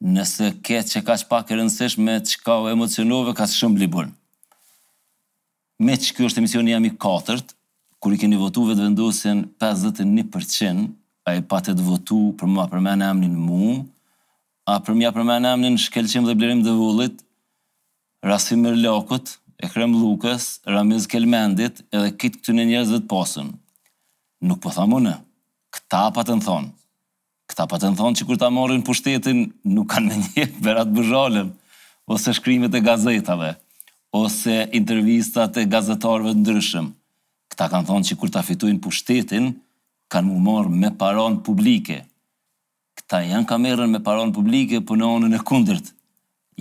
Nëse ke që ka kaq pak e rëndësishme, çka u emocionove kaq shumë Liburn? Miq, ky është emisioni jem i katërt. Kur i keni votu vetëvendosjen pesëdhjetë e një për qind a i patet votu për me ma përmen emnin mu a për me ja përmen emnin Shkelqim dhe Blerim Devollit, Rasim Mrlakut, Ekrem Llukës Ramiz Kelmendit edhe kit këtyne njerëzve të pasun? Nuk po tham unë, këta patën thonë Këta patën thonë që kur ta marrin pushtetin nuk kanë me ndjek Berat Buzhalën, ose shkrimet e gazetave, ose intervistat e gazetarëve të ndryshëm. Këta kanë thonë që kur ta fitojnë pushtetin kanë m'u marrë me paranë publike. Këta janë ka merren me paranë publike po në anën e kundërt.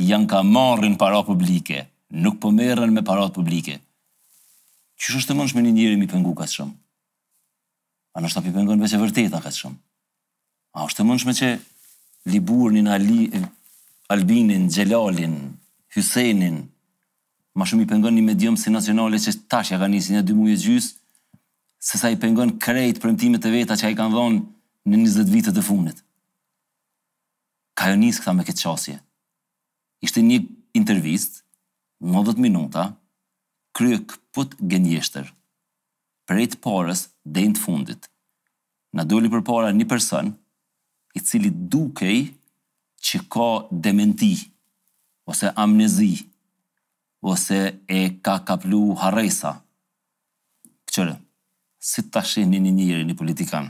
Janë ka marrin para publike, nuk po merren me paratë publike. Qysh është e mundshme një njeri m'i pengu kaq shumë? A ndoshta po i pengon veç e vërteta kaq shumë. A është e mundshme që Liburnin, Ali, Albinin, Xhelalin, Hysenin, ma shumë i pengon një medium si Nacionale që tash ja ka nisë nja dy muj e gjys, se sa i pengon krejt premtimet e veta që i kanë dhonë në 20 vitet e funit. Ka ja nisë këta me këtë qasje. Ishte një intervistë, 90 minuta, kryekëput gënjeshtër. prej të parës dej n'të fundit. Na doli përpara një person, i cili dukej që ka demenci, ose amnezi, ose e ka kaplu harresa. Kqyr, si ta shihni një njeri, një politikan,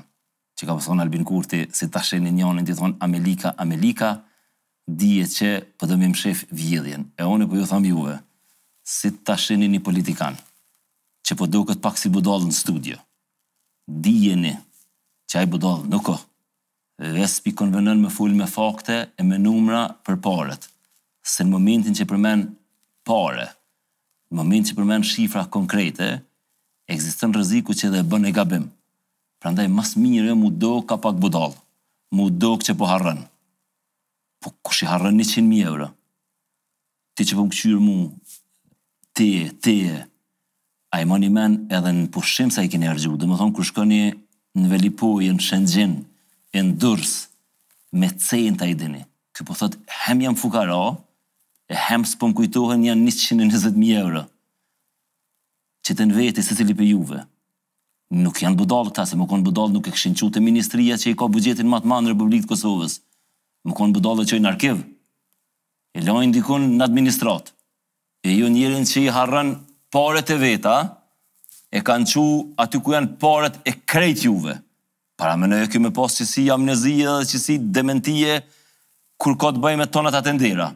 që ka pas thonë Albin Kurti si ta sheh ni njonin t'i thon Amelika Amelika dije që po do me mshef vjedhjen e une po ju tham juve si ta shihni ni politikan që po doket pak si budall në studio dijeni që ai budall nuk o veç s'p'i konvenon me fol me fakte e me numra për paret se në momentin që përmen pare në momentin që përmen shifra konkrete ekziston rreziku që edhe bën ni gabim Prandaj ma s'miri m'u dok ka pak budall, m'u dok që po harron. Po kush i harron njëqind mijë euro? Ti që po më kqyr mu, ti, ti, a i mani men edhe në pushim sa i keni harxhu, domethënë kur shkoni në Velipojë, në Shëngjin, e në Durrës, me centa i dini. Ky po thotë hem jam fukara, e hem s'po më kujtohen a janë njëqind e njëzet mijë euro. Qitne veten secili prej juve. Nuk janë budallë këta, se me kon budallë nuk e kishin çu te ministria që i ka buxhetin ma të madhin në Republikë të Kosovës. Me kon budallë e çojnë në arkiv. E lajnë dikun në administratë. E jo njërin që i harron paret e veta, e kanë çu aty ku janë paret e krejt juve. Paramenoje ky me pas qësi amnezie dhe qësi dementie kur ka të bëjë me tonat tendera.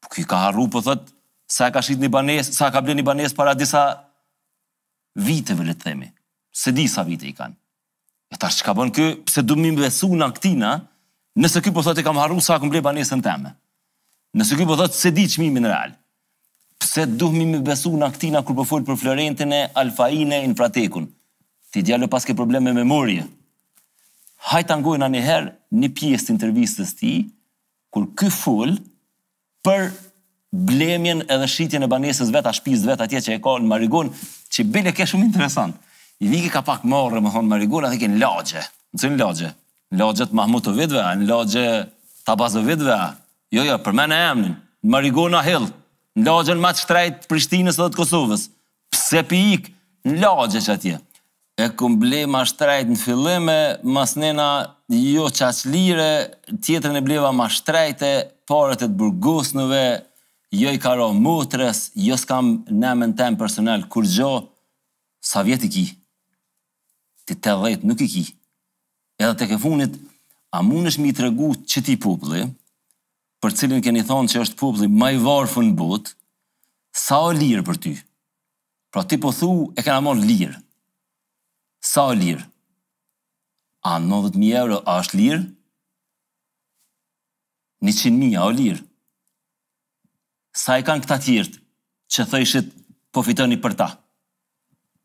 Po ky ka harru po thotë sa e ka shit një banesë, sa e ka ble një banesë para disa viteve le të themi, s'e di sa vite i kan. E tash çka bën ky, pse duhemi me i besu na këtina, nëse ky po thotë e kam harru sa kom ble banesën teme. Nëse ky po thotë s'e di çmimin real. Pse duhemi me i besu na këtina kur po fol për Florentin e Alfain e Infratekun. Ti djalo paske problem me memorje. Hajt ta ngojna një herë një pjesë të intervistës tij kur ky fol për blemjen edhe shitjen e banesës s'vet a shpisë s'vet atje që e ka në marigonë që bile ke shumë interesant i vike ka pak marre me thonë marigonë edhe ke në lagje në cilë lagje në lagje të mahmutovitve a në lagje të abazovitve a jo jo përmene emnin në marigona hill në lagjen ma të shtrejt të prishtinës edhe të kosovës Pse pi ik në lagje që atje. E kom ble ma shtrejt në fillim e mas nena jo qaq lire, tjetrin e bleva ma shtrejte, paret e të burgosnëve jo i ka ra motres, jo s'kam n'emen tem personal kurgjo, sa vjet i ki? Ti tetëdhjetë nuk i ki. Edhe tek e funit, a munesh me i tregu qëti populli, për të cilin keni thonë që është populli ma i varfën në botë, sa o lirë për ty? Pra ti po thu e kena marrë lirë. Sa o lirë? A 90.000 euro a është lirë? 100.000 a o lirë? Sa e kanë këta tjirt që thojshit po fitoni për ta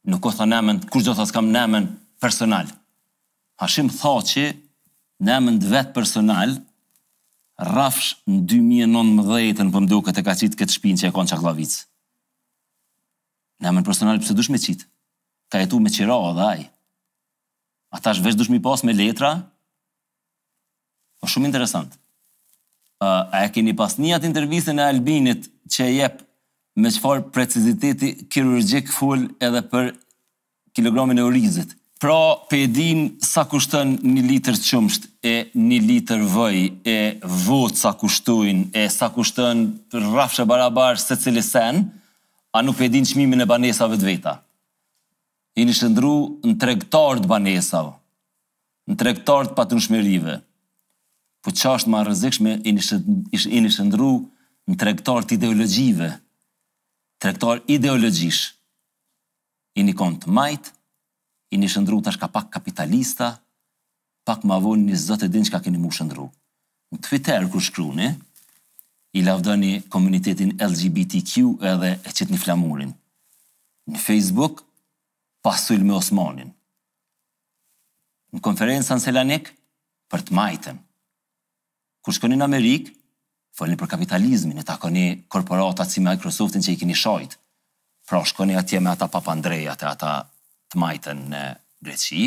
nuk u tha n'emen kurgjo tha s'kam n'emen personal Hashim Thaçi n'emen t'vet personal rrafsh në dy mijë e nëntëmbëdhjetë po më duket e ka qit këtë shpinë që e ka në Çagllavicë n'emen personal pse dush me e qit ka jetu me qira edhe ai a tash veç dush me i pas me letra Po shumë interesant. Uh, a e keni pa njatë intervistën e Albinit që e jep me çfarë preciziteti kirurgjik fol edhe për kilogramin e orizit. Pra, pe e din sa kushton një litër qumsht e një litër voj e votë sa kushtojnë e sa kushton rrafsh e barabar secili sen, a nuk pe din çmimin e banesave të veta. Jeni shëndru në tregtar të banesave. Në tregtar të patundshmërive, po ç'asht më e rrezikshme jeni shëndru në tregtar t'ideologjive, tregtar ideologjish, jeni kon të majt, jeni shëndru tashka pak kapitalista, pak ma vonë jeni zot e din çka keni mu shëndru. Në Twitter kur shkruni, i lavdoni komunitetin LGBTQ edhe e qitni flamurin. Në Facebook, pa sulmoni Osmanin. në konferencë në Selanik për të majtën. Kur shkoni në Amerikë, folni për kapitalizmin, e takoni korporatat si Microsoftin që i keni shajt. Pra shkoni atje me ata papandrejat e ata të majtën në Greqi,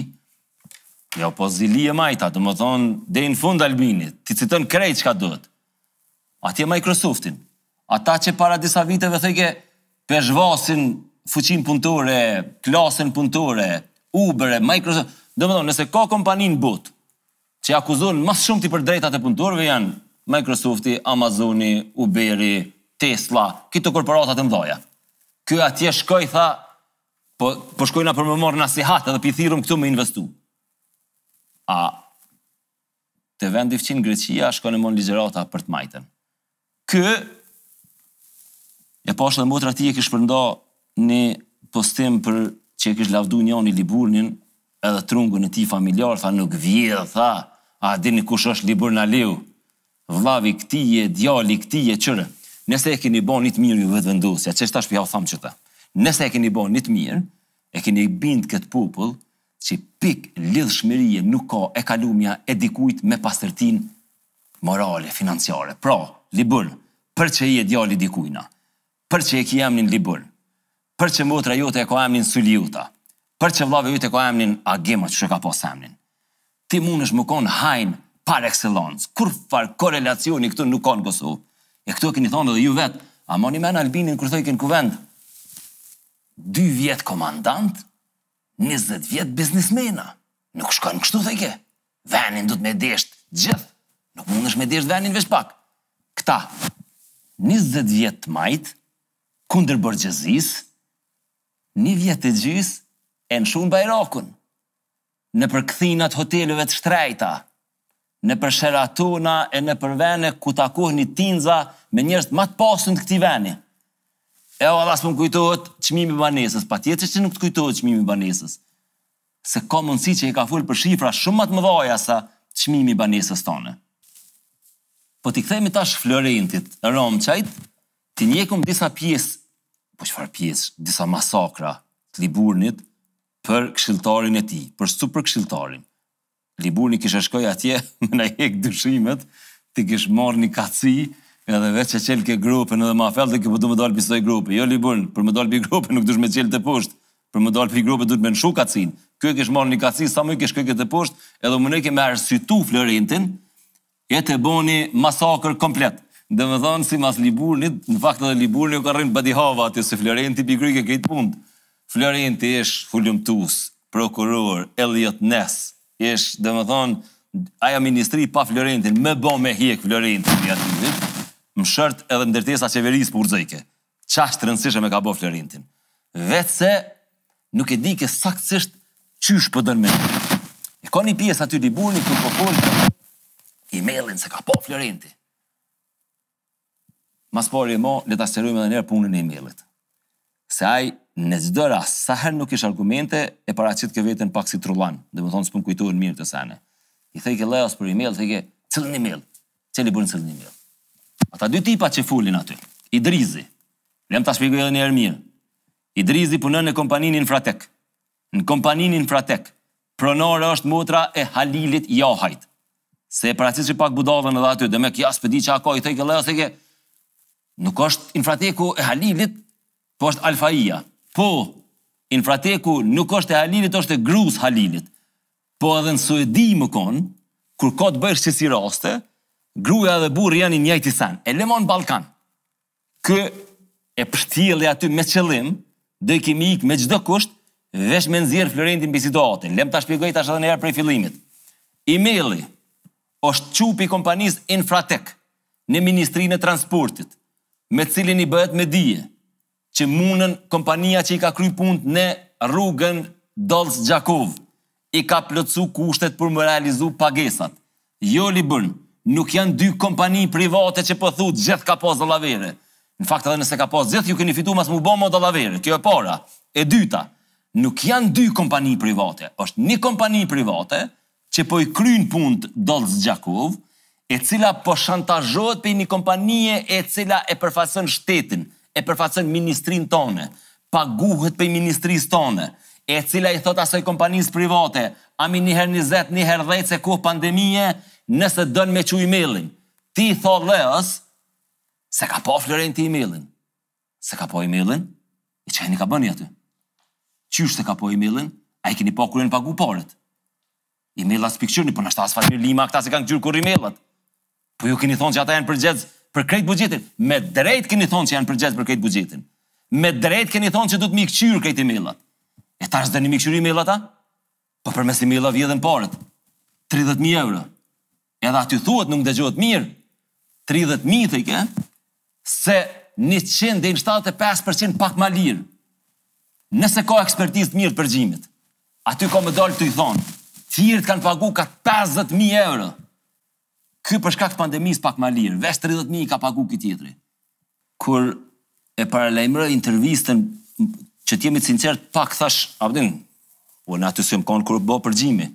jo po zili e majta, domethënë, dhe në fund Albinit, t'i citon krejt çka duhet. Atje Microsoftin. Ata që para disa viteve thojke po e zhvasin fuqinë punëtore, klasën punëtore, Uber e Microsoft. Domethënë, nëse ka kompani në botë që akuzohen ma së shumti për drejtat e punëtorëve janë Microsofti, Amazoni, Uberi, Tesla, këto korporata të mëdha. Ky atje shkoi tha po po shkojna për me marr nasihat edhe pi thirrëm këtu me investu. A te vendi fqinj Greqia shkon e mon ligjërata për të majtën. E pashë dhe motra e tij e kish shpërnda ni postim për që e kish lavdu njani Liburnin edhe trungun e tij familjar tha nuk vjedh tha a e dini kush është Liburn Aliu vllavi i këtij e djal i këtij etj., nëse e keni ba ni të mirë ju vetëvendosja qe tash po ja u tham qëta nëse e keni ba ni të mirë e keni bind këtë popull Që pik lidhshmerie nuk ka e kalumja e dikujt me pastërtin morale, financiare. Pra, Liburn, për çë je djali i dikujna, për çë e ki emnin Liburn, për çë motra jote e ka emnin Suliota, për çë vllavi yt e ka emnin Agim a qysh e ka pas emnin, ti munesh mu kon hajn par excellence. Kurrfar korelacioni këtu nuk ka në Kosovë. E këtu e keni thanë edhe ju vet. A moni men Albinin kur thojke në Kuvend dy vjet komandant? Njëzet vjet biznismena. Nuk shkon kështu thojke. Venin duhet me desht gjithë. Nuk mundesh me desht venin veç pak. Këta 20 vjet të majt kundër borgjezis, një vjet e gjys e nshun bajrakun nëpër kthinat e hoteleve të shtrejta. Nëpër Sheratona e nëpër vene ku takohni tinza me njerëzit ma të pasun të këtij veni. E o valla s'po më kujtohet çmimi i banesës, patjetër që nuk të kujtohet çmimi i banesës. Se ka mundësi që e ke fol për shifra shumë ma të mëdhaja sa çmimi i banesës tane. Po t'i kthehemi tash Florentit, Romçajt, t'i njekum disa pjesë, po çfarë pjesësh, disa masakra t'Liburnit për këshilltarin e tij, për super këshilltarin. Liburni kishe shkoj atje me na hjek dyshimet, t'i kish marr një kaci edhe veç e çelke gropën edhe ma fell theke po du me dal pi soj grope. Jo Liburn, për me dal pi grope nuk dush me çel teposhtë, për me dal pi grope duhet me lshu kacin. Ky e kish marr një kaci sa mujke shkojke teposhtë edhe u munojke me arsyetu Florentin E t'e boni masakër komplet. Domethënë simas Liburnit, në fakt edhe Liburni u ka rrin badihava aty se Florenti pi kryke krejt punt. Florenti ish hulumtus, prokuror, Eliot Ness, ish domethënë ajo ministri pa Florentin me bo me hjek Florentin prej aty. Mshërt edhe ndërtesa qeverisë po u rrxojke. Qaq t'rëndësishëm e ka bo Florentin. Veç se nuk e dike saktësisht qysh po don me bo. E ka një pjesë aty Liburni kur po fol për emailin s'e ka pa Florenti. Ma s'pari mo, le ta sqarojmë edhe një herë punën e emailit. Se ai në çdo rast, sa herë nuk kish argumente, e paraqitke veten pak si trullan, domethënë s'po më kujtohen mirë kto sene. I theke Leos për email, theke, cilin email? Cilin bre cilin email? Ata dy tipat që folin aty. Idrizi. Lem ta shpjegoj edhe një herë mirë. Idrizi punon në kompaninë Infratek. Në kompaninë Infratek pronare është motra e Halilit Jahajt. Se e paraqiti pak budallën edhe aty, demek ja s'po di çka ka, i theke Leos, theke. Nuk është Infrateku e Halilit, po është Alfaia. Po, Infrateku nuk është e Halilit, është e grus Halilit. Po edhe në Suedi me kon, kur ka të bëjë qësi raste, gruaja dhe burri janë i njëjti sen. E le mo n'Ballkan. Ky e pshtjelli aty me qëllim, dojke me ik me çdo kusht, veç me nxjerr Florentin pi situate. Lem ta shpjegoj tash edhe një herë prej fillimit. Emaili është çu pi kompanisë Infratek në Ministrinë e Transportit, me të cilin i bëhet me dije që munen kompania që i ka kry punt në rrugën Dolc Gjakovë i ka plotsu kushtet për me realizu pagesat jo liburn nuk jan dy kompani private që po thu gjith ka pas dallavere në fakt edhe nëse ka pas gjith ju keni fitu mos m'u bo mo dallavere kjo e para e dyta nuk jan dy kompani private është ni kompani private që po i kryen punët Dolc Gjakovë, e cila po shantazhohet prej një kompanie e cila e përfaqëson shtetin, e përfaqëson ministrinë tonë, paguhet prej ministrisë tonë, e cila i thotë asaj kompanisë private, ami njëherë njëzet, njëherë dhjetë se kohë pandemie, nëse don me çu emailin. T'i tha Leos s'e ka pa Florenti emailin. S'e ka pa emailin? E çka jeni ka bëni aty? Qysh s'e ka pa emailin? A i keni pa kur jon pagu paret? Emailat s'pi kqyrni, po nashta as Fatmir Lima, këta s'i kanë këqyrë kurrë emailat. Po ju keni thonë që ata janë përgjegjës për krejt buxhetin. Me drejt keni thonë që janë përgjegjës për krejt buxhetin. Me drejt keni thonë që duhet m'i këqyrë krejt emailat. E tash s'doni m'i këqyrë emailat, a? Po përmes emailave vjedhin paret. 30000 euro. Edhe aty thuhet nuk dëgjohet mirë. 30000 të ke se 100 deri në 75% pak ma lirë. Nëse ka ekspertizë të mirë të përgjimit. Aty ka me dalë tu i thonë. Tjerët kanë pagu ka 50.000 euro. Ky për shkak të pandemisë pak ma lirë, veç 30.000 ka pagu ky tjetri. Kur e paralajmëroi intervistën që të jemi të sinqertë pak thash, a pe din, unë aty s'jam kon kur u bo përgjimi.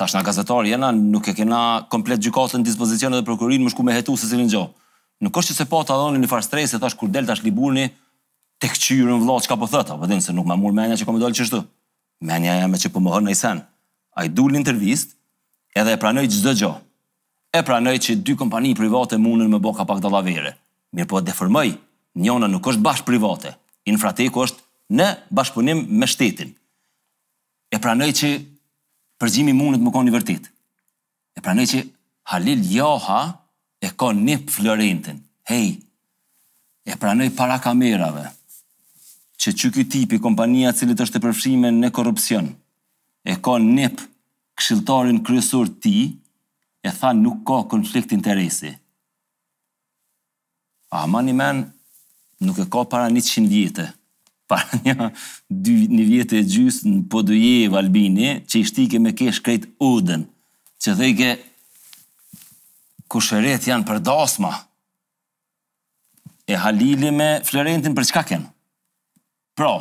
Tash na gazetarë jena, nuk e kena komplet gjykatën në dispozicion edhe prokurorin me shku me hetu secilin gjë. Nuk është që s'e pata edhe unë një farë stresi, thash kur del tash Liburni, e kqyr unë vëlla çka po thotë, a pe din se nuk ma mur menja që ka me dalë qështu. Menja ime që po mohon ni sen. Ai dul në intervistë edhe e pranoi çdo gjë. E pranoi që dy kompani private munden me bo ka pak dallavere, mirëpo e deformoi, njona nuk është bash private, Infrateku është në bashkëpunim me shtetin. E pranoi që përgjimi mundet me konë i vërtetë. E pranoi që Halil Jaha e ka nip Florentin. Hej, e pranoi para kamerave që që ky tipi kompania e cilit është e përfshime në korrupsion e ka nip Këshilltarin kryesor të tij e tha nuk ka konflikt interesi. A mani men nuk e ka para njëqind vjete, para një dy një vjete e gjys në Podujevë Albini që i shtike me kesh krejt udhën, që theke kushëritë janë për dasma e Halili me Florentin për çka kanë. Pra,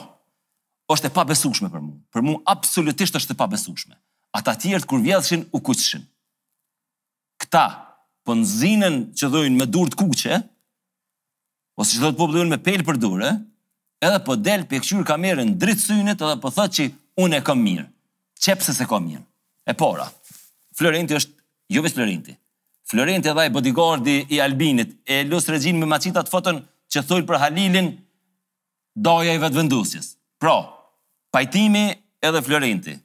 është e pabesueshme për mua. Për mua absolutisht është e pabesueshme. Ata tjerët kur vjedhshin u kuqshin. Këta po nxinen qe thojnë me durë të kuqe, ose qe thotë populli me pelë për durë, edhe po del pe këqyr kamerën drejt synit edhe po thotë që unë e kam mirë. Qe pse s'e kam mirë. E para, Florenti është jo veç Florenti. Florenti edhe ai bodyguardi i Albinit e lus regjinë me ma qit atë foton që thojnë për Halilin Daja i Vetëvendosjes, pra, Pajtimi edhe Florenti,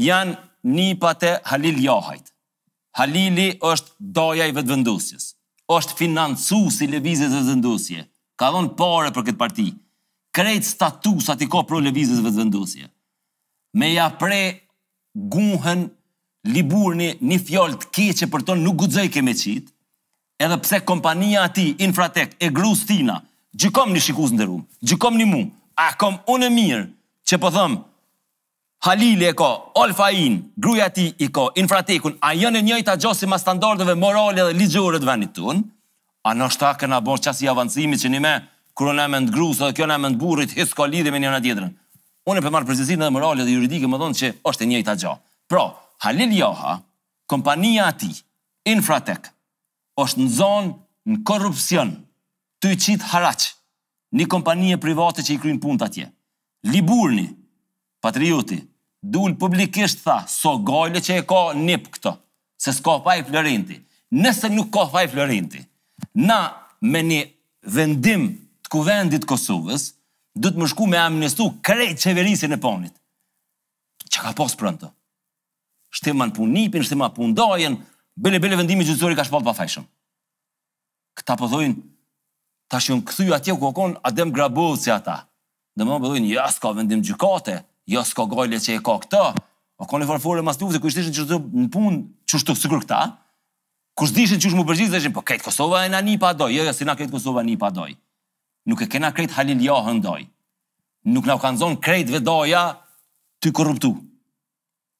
janë nipat e Halil Jahajt. Halili është Daja i Vetëvendosjes, është financues i Lëvizjes Vetëvendosje, ka dhënë pare për këtë parti, krejt statusat i ka pro Lëvizjes Vetëvendosje. Me ia pre guhen Liburni një fjalë të keqe për të nuk guxojke me qitë, Edhe pse kompania e tij Infratech e grus Tina, gjykomni shikues t'nderum, gjykomni mu, a kom unë mirë që po thom Halili e ka Alfain, gruja e tij e ka Infratechun, a jon e njëjta gjë simas standardeve morale dhe ligjore të vendit tonë? A ndoshta kena bo qasi avancimi që nime kur jon n'emën t'grus edhe kur jon n'emën t'burrit hiç ka lidhje me njëra-tjetrën? Unë po marr përgjegjësinë edhe morale dhe juridike me thon që është e njëjta gjë. Pra, Halil Jaha Kompania e tij, Infratech, osht zon në korrupsion, ty qit haraq, nji kompanie private që i kryn punt atje. Liburni, patrioti, dul publikisht tha s'o gajle që e ka nip këtë, se s'ka faj Florenti. Nëse nuk ka faj Florenti, na me ni vendim të Kuvendit të Kosovës, duhet me shku me amnestu krejt qeverisjen e Panit, që ka pas Pronto. Shtima n'pun nipin, shtima n'pun dajën, bile bile vendimi gjyqësor i ka shpall të pafajshëm. Këta po thojnë tash janë kthy atje ku u kon Adem Grabovci ata. Domethënë po thojnë ja s'ka vendim gjykate, ja s'ka gajle që e ka këta. O kanë fare fore mas luftë, kur shtishin n'punë, qeshtu sikur këta. Kur s'dishin qysh me u përgjigj thëshin po krejt Kosova jena nipa dajë, jo jo s'jena krejt Kosova nipa dajë. Nuk e kena krejt Halil Jahën dajë. Nuk na u ka zonë krejtve daja ty korruptu.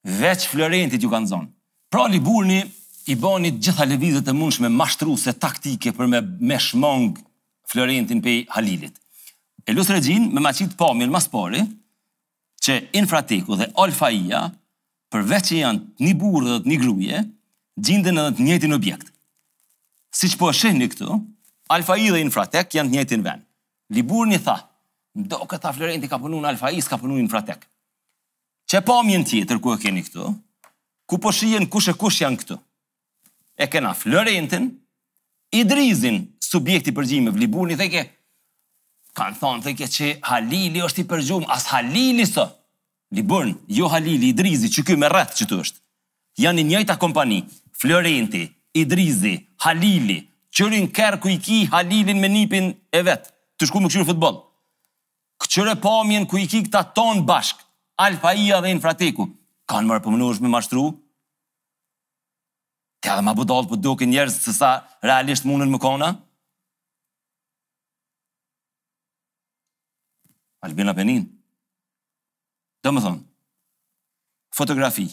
Veç Florentit ju ka zon. Pra Liburni i bani të gjitha lëvizjet e mundshme mashtruse taktike për me, me shmangë Florentin pej Halilit. E lusë regjinë me ma qitë pamjen ma s'pari që Infrateku dhe Alfaia përveç që janë t'ni burri dhe t'ni gruje gjinden edhe n't'njëjtin objekt. Siç po e shihni këtu, Alfai dhe Infratek janë n't'njëjtin ven. Liburni tha, m'doket tha Florenti ka punu në Alfai s'ka punu n'Infratek. Qe pamjen tjetër ku e keni këtu, ku po shihen kush e kush janë këtu. E kena Florentin, Idrizin, subjekt i përgjimeve, Liburni thojke, kanë thonë, thojke që Halili është i përgjum, as Halili s'o, Liburn, jo Halili, Idrizi, qe ky me rreth që osht. Janë e njëjta kompani, Florenti, Idrizi, Halili, qe rikthe ku i ki Halilin me nipin e vet, tu shku me kqyr futboll. Kqyre pamjen ku i ki kta tan bashk Alfaia dhe Infrateku kon more po munoheni me mashtru tu edhe ma budall po duken njerz se sa realisht munen me kon, a? Albin Apenin. Domethënë, fotografi,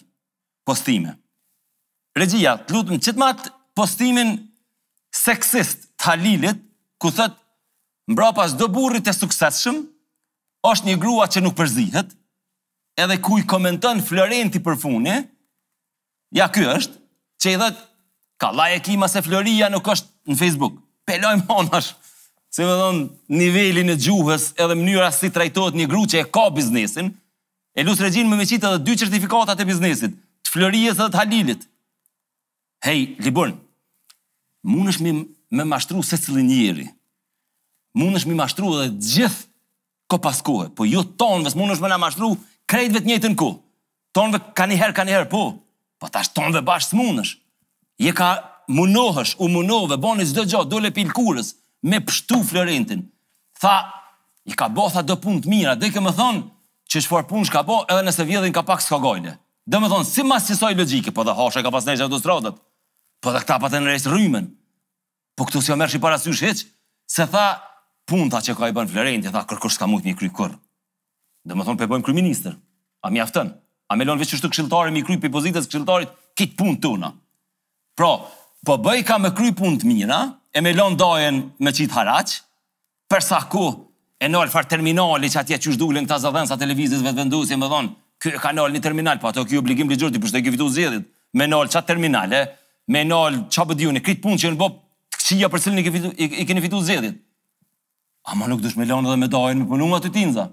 postime. Regjia, të lutëm, qitma at postimin seksist të Halilit, ku thot, mbrapa çdo burri të suksesshëm, është një grua që nuk përzihet, edhe ku i komenton Florenti përfuni, Ja ky është, qe dhetë herë ka lajk e kinse se Floria nuk është në Facebook. Pe lâjmë anash, se me dhënë nivelin e gjuhës edhe mënyra si trajtohet një gru që e ka biznesin, e lus regjinë me m'i qit edhe dy certifikatat e biznesit, të Florijës edhe të Halilit. Hej, Liburn, munesh me, me mashtru secilin njeri, munesh me mashtru edhe gjithë kohë pas kohe, po jo tonëve, s'munesh me na mashtru krejtve n'të njëjtën kohë. Tonëve kaniherë, kaniherë, po, po tash tonëve bashkë s'munësh. Je ka munohësh, u munove, bone çdo gjë, dole pi lkurës, me pështu Florentin. Tha, i ka bo, tha, do punë të mira, domethonë, çfar punësh ka bo, edhe nëse vjedhin ka pak, s'ka gajle. Domethonë, si mas qësaj logike, po dhe Hasha ka pas ndreq autostradat, po dhe këta patën ndreq rrymen. Po këto s'ia merrshi parasysh hiç, se tha punët, tha, që ka i bën Florenti, tha kërkush s'ka mujt mi kry kurr. Domethënë pe bojmë kryeministër. A mjafton? A me lënë veç kështu këshilltar e mi kry pi pozitës së këshilltarit kit punë tona. Pra, po bëj ka me kry punë të mira e me lënë dajën me qit haraç, Per sa kohë e nal njëfar terminali që atje qysh dulen këta zëvendësat e lëvizjes vetëvendosje me thanë ky e ka nal një terminal po a s'o ky obligim ligjor, ti për qata ky fitu zgjedhjet me nal qat terminal e me nal qat bedihun e krejt punë që janë bë të këqija për cilën i ke fitu, i, i keni fitu zgjedhjet ama nuk dushe me lanë dhe me dajën me punu nga tinza,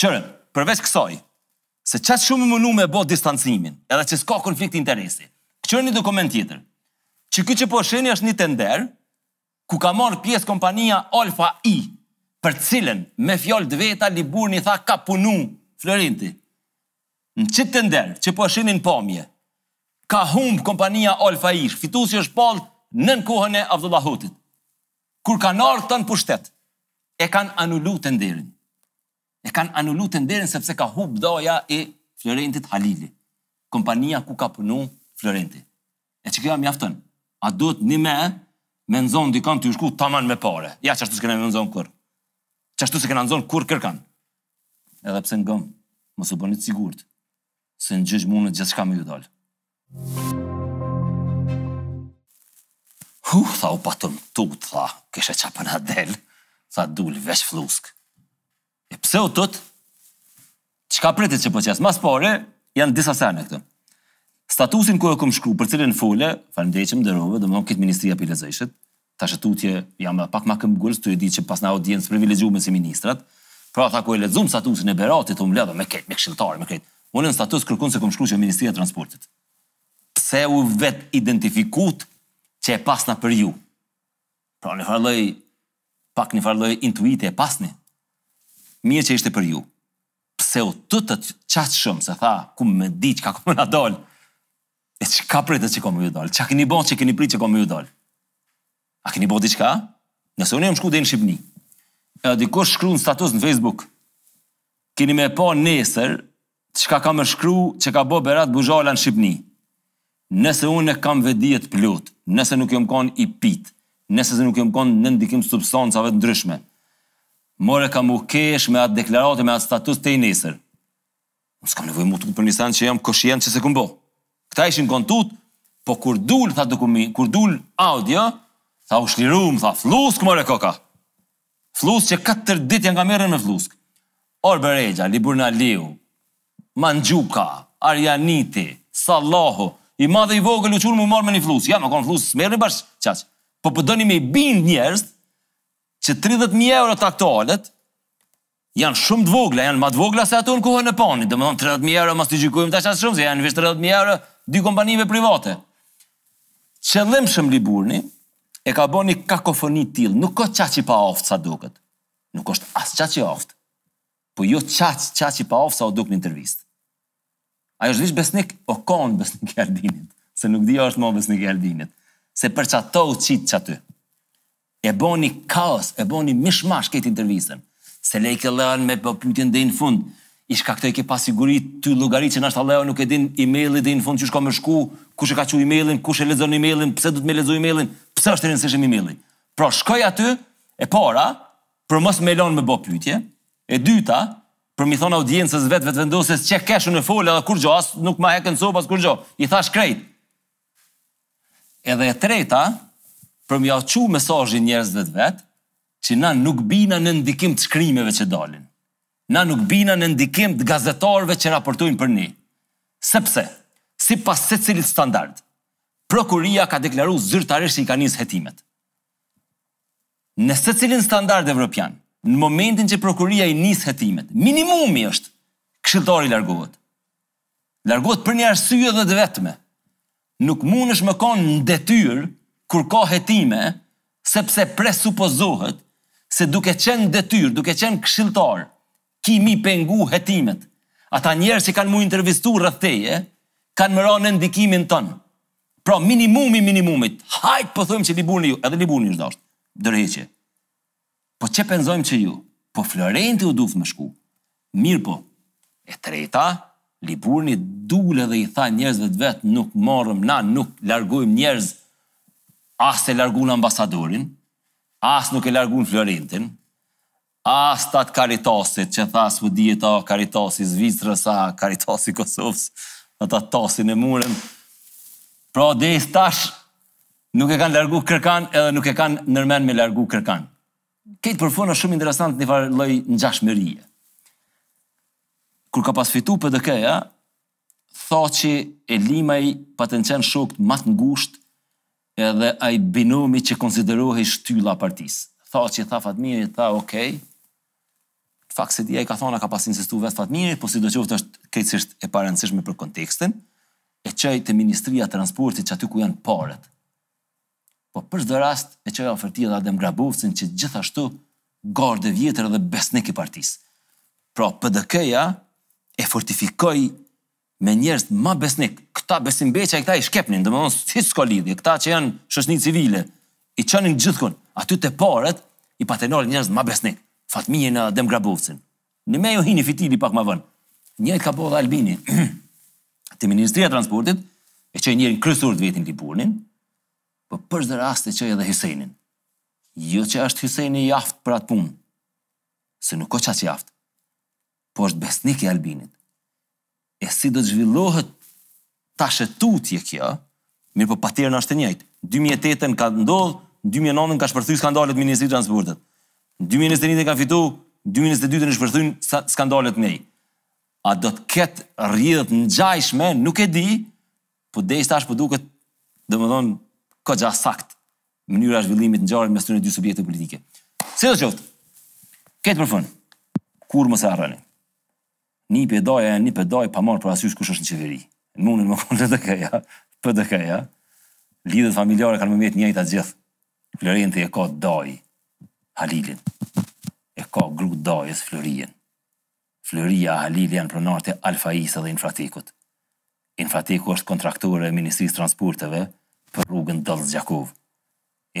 kqyrni përveç kësaj se qatë shumë je munu me bë distancimin edhe që s'ka konflikt interesi kqyrni një dokument tjetër që ky që po sheni është një tender ku ka marrë pjesë kompania Alfa I, për të cilën, me fjalë të veta, Liburni tha ka punu Florenti. Në qit tender, që po e shihni në pamje, ka humbë kompania Alfa I, fituesi është shpall nën kohën e Avdullah Hotit. Kur kanë ardhur këta në pushtet, e kanë anulu tenderin. E kanë anulu tenderin sepse ka hup daja e Florentit Halili, kompania ku ka punu Florenti. E që kjo mjafton. A duhet njime me nxon dikon tuj shku taman me pare. Ja qashtu s'kena me nxon kurr. Qashtu s'kena nxon kurr kërkan. Edhe pse, ngom, mos u bëni të sigurt se në gjyq mundet gjithçka me ju dal. Huh, tha u patëm tut, tha, kishe ça pe na del, tha dul, veç fllusk. E pse u tut? Qka pritit që po qes? Ma s'pari, janë disa sene këtu. Statusin ku e kom shkru, për cilin fole, falemnderit që m'nderove, domethonë krejt ministria pe lexojshit, Tash e tutje jam edhe pak ma këmbgulës, ty e di që pasna audiencë të privilegjume si ministrat, pra tha kur e lexum statusin e Beratit u mbledhëm me krejt, me këshilltarë, me krejt. Unë në status kërkun s'e kom shkru që në Ministria e Transportit. Pse u vetidentifikut që e pasna për ju? Pra një farë lloj, pak një farë lloj intuitë e pasni. Mirë që ishte për ju. Pse u tutët qaq shumë se tha, ku me di çka ka me na dalë. E çka pritët që ka me ju dalë? Çka keni bo që keni pritë që ka me ju dalë? A keni bo diçka? Nëse unë jam shku edhe në Shqipni, e dikush shkrun status në Facebook, keni me pa nesër çka ka me shkru çka ka bo Berat Buzhala në Shqipni. Nëse unë e kam vetëdijen e plotë, nëse nuk jam kanë i pitë, nëse nuk jam kanë në ndikim t'substancave të ndryshme, more kam me kesh me atë deklaratë, me atë status të tij nesër. Unë s'kam nevojë m'u tut për një sen që jam koshient që s'e kam bo. Këta ishin kon tut, po kur dul, tha dokumen, kur dul audio, tha u çliru, më tha, fluskë more koka. Fluskë qe katër ditë janë ka merren me fluskë. Ore Bexhetja, Liburn Aliu, Manxhuka, Arjaniti, Salahu, i madhe i vogël u çu m'u marrë me një fluskë. Ja, me konë fluskë, s'merre një bashkë qaqë. Po po doni me i bind njerëz, që 30.000 euro t'aktualëve, Janë shumë të vogla, janë ma të vogla se ato në kohën e Panit, domethënë tridhjetë mijë euro mos t'i gjykojmë tash as shumë se janë veç tridhjetë mijë euro dy kompanive private. Qëllimshëm Liburni e ka bo ni kakofoni t'tillë, nuk osht qaq i paaftë sa duket. Nuk osht as qaq i aftë. Po jo qaq, qaq i paaftë sa u duk n'intervistë. Ai është veç besnik, o konë besnik i Albinit, se nuk di a është ma besnik i Albinit. Se për qato u qit qaty. E bo ni kaos, e bo ni mishmash këtë intervistën. S'e lejke Leon me bo pytjen dej në fund. I shkaktojke pasiguri tuj llogarit që nashta Leo nuk e din emailin dej në fund qysh ka me shku, kush e ka çu emailin, kush e lexon emailin, pse duhet me lexu emailin, pse është i rëndësishëm emaili. Pra shkoi aty, e para, për mos me lan me bo pytje, e dyta, për me i thonë audiencës Vetëvendosjes që kesh unë folë edhe kurgjo, as nuk ma hekën copë as kurgjo, i thashë krejt. Edhe e treta, për me ia çu mesazhin njerëzve të vet, që na nuk bina në ndikim të shkrimeve që dalin. Na nuk bina në ndikim të gazetarve që raportojnë për ne. Sepse, sipas secilit standard, prokuroria ka deklaru zyrtarisht që i ka nis hetimet. në secilin standard evropian, në momentin që prokuroria i nis hetimet, minimumi është këshilltari largohet. Largohet për një arsye edhe të vetme. Nuk mundesh me kon në detyrë kur ka hetime, sepse presupozohet se duke qenë në detyrë, duke qenë këshilltar, ki me i pengu hetimet. Ata njerëz që kanë m'u intervistu rreth teje, kanë me ra në ndikimin tënd. Pra minimumi i minimumit, hajt po thojmë që Liburni jo, edhe Liburni u dashtë dorëheqje. Po qe pe zojmë që jo, po Florenti u duft me shku. Mirëpo, e treta, Liburni dul edhe i tha njerëzve të vet, nuk marrim na, nuk largojmë njerëz, as s'e largun ambasadorin, as nuk e largun Florentin, As atë Karitasit qe tha s'u dihet a Karitasi i Zvicrës a Karitasi i Kosovës ata tasin e murën pra deri tash nuk e kan largu kërkan edhe nuk e kan nërmen me largu kërkan krejt për fun është shum interesant nifar lloj ngjashmerie kur ka pas fitu PDK-ja Thaçi e Limaj paten qen shokët ma të ngusht Edhe ai binomi që konsiderohej shtylla e partisë. Thaçi tha Fatmirit i tha ok, në fakt s'e di a i ka thonë a ka pas insistu vet Fatmiri, po sidoqoftë është krejtësisht e parëndësishme për kontekstin, e çoi te ministria e transportit që është aty ku janë paret. Po për çdo rast e çoi afër tij edhe Adem Grabovcin që gjithashtu gardë e vjetër edhe besnik i partisë. Pra PDK-ja e fortifikoi me njerëz ma besnik, këta Besim Beqaj këta i shkepshin, domethënë hiç s'ka lidhje, këta që janë shoqni civile i çonin gjithkund, aty te paret i patën nal njerëz ma besnik, Fatmirin e Adem Grabovcin. Nërmjet ju hini fitili pak ma vonë. Njëjtë ka bo dhe Albini, te Ministria e Transportit e çoi njerinë kryesor të vetin Liburnin, po për çdo rast e çoi edhe Hysenin. Jo që është Hyseni i aftë për atë punë, se nuk o qaq i aftë. po është besnik i Albinit. E si do të zhvillohet tash e tutje kjo, mirëpo paterni është i njëjtë. 2008-ën ka ndodhë, 2009-ën ka shpërthy skandalet Ministri të Transportit. 2021-ën ka fitu, 2022-ën i shpërthyn skandalet n'MI. A do të ketë rrjedhë të ngjashme, nuk e di, po dej tash po duket, domethënë, goxha saktë mënyra e zhvillimit t'ngjarjeve mes këtyre dy subjekteve politike. Sidoqoftë, këtë për fund, kurrë mos e harroni. Nip e dajë e nip e dajë pa marrë parasysh kush është në qeveri. Mun me konë LDK-ja, PDK-ja, lidhjet familjare kanë me metë t'njëjta gjithë. Florenti e ka dajë Halilin. E ka gru dajës Florijen. Florija e Halili janë pronarë të Alfaisë dhe Infratekut. Infrateku është kontraktore e Ministrisë së Transporteve për rrugën Dollc-Gjakovë.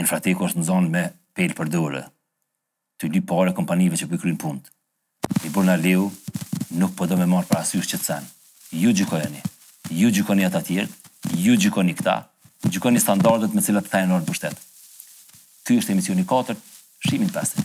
Infrateku është nxanë me pelë për dorë, tu u lypë pare kompanive që po i kryjnë punët. Liburn Aliu nuk po do me marrë parasysh qet sen. Ju gjykojeni. Ju gjykoni ata tjertë, ju gjykoni këta, gjykoni standardet me të cilat këta kanë ardhë në pushtet. Ky është emisioni i katërt, shihemi n'pestë.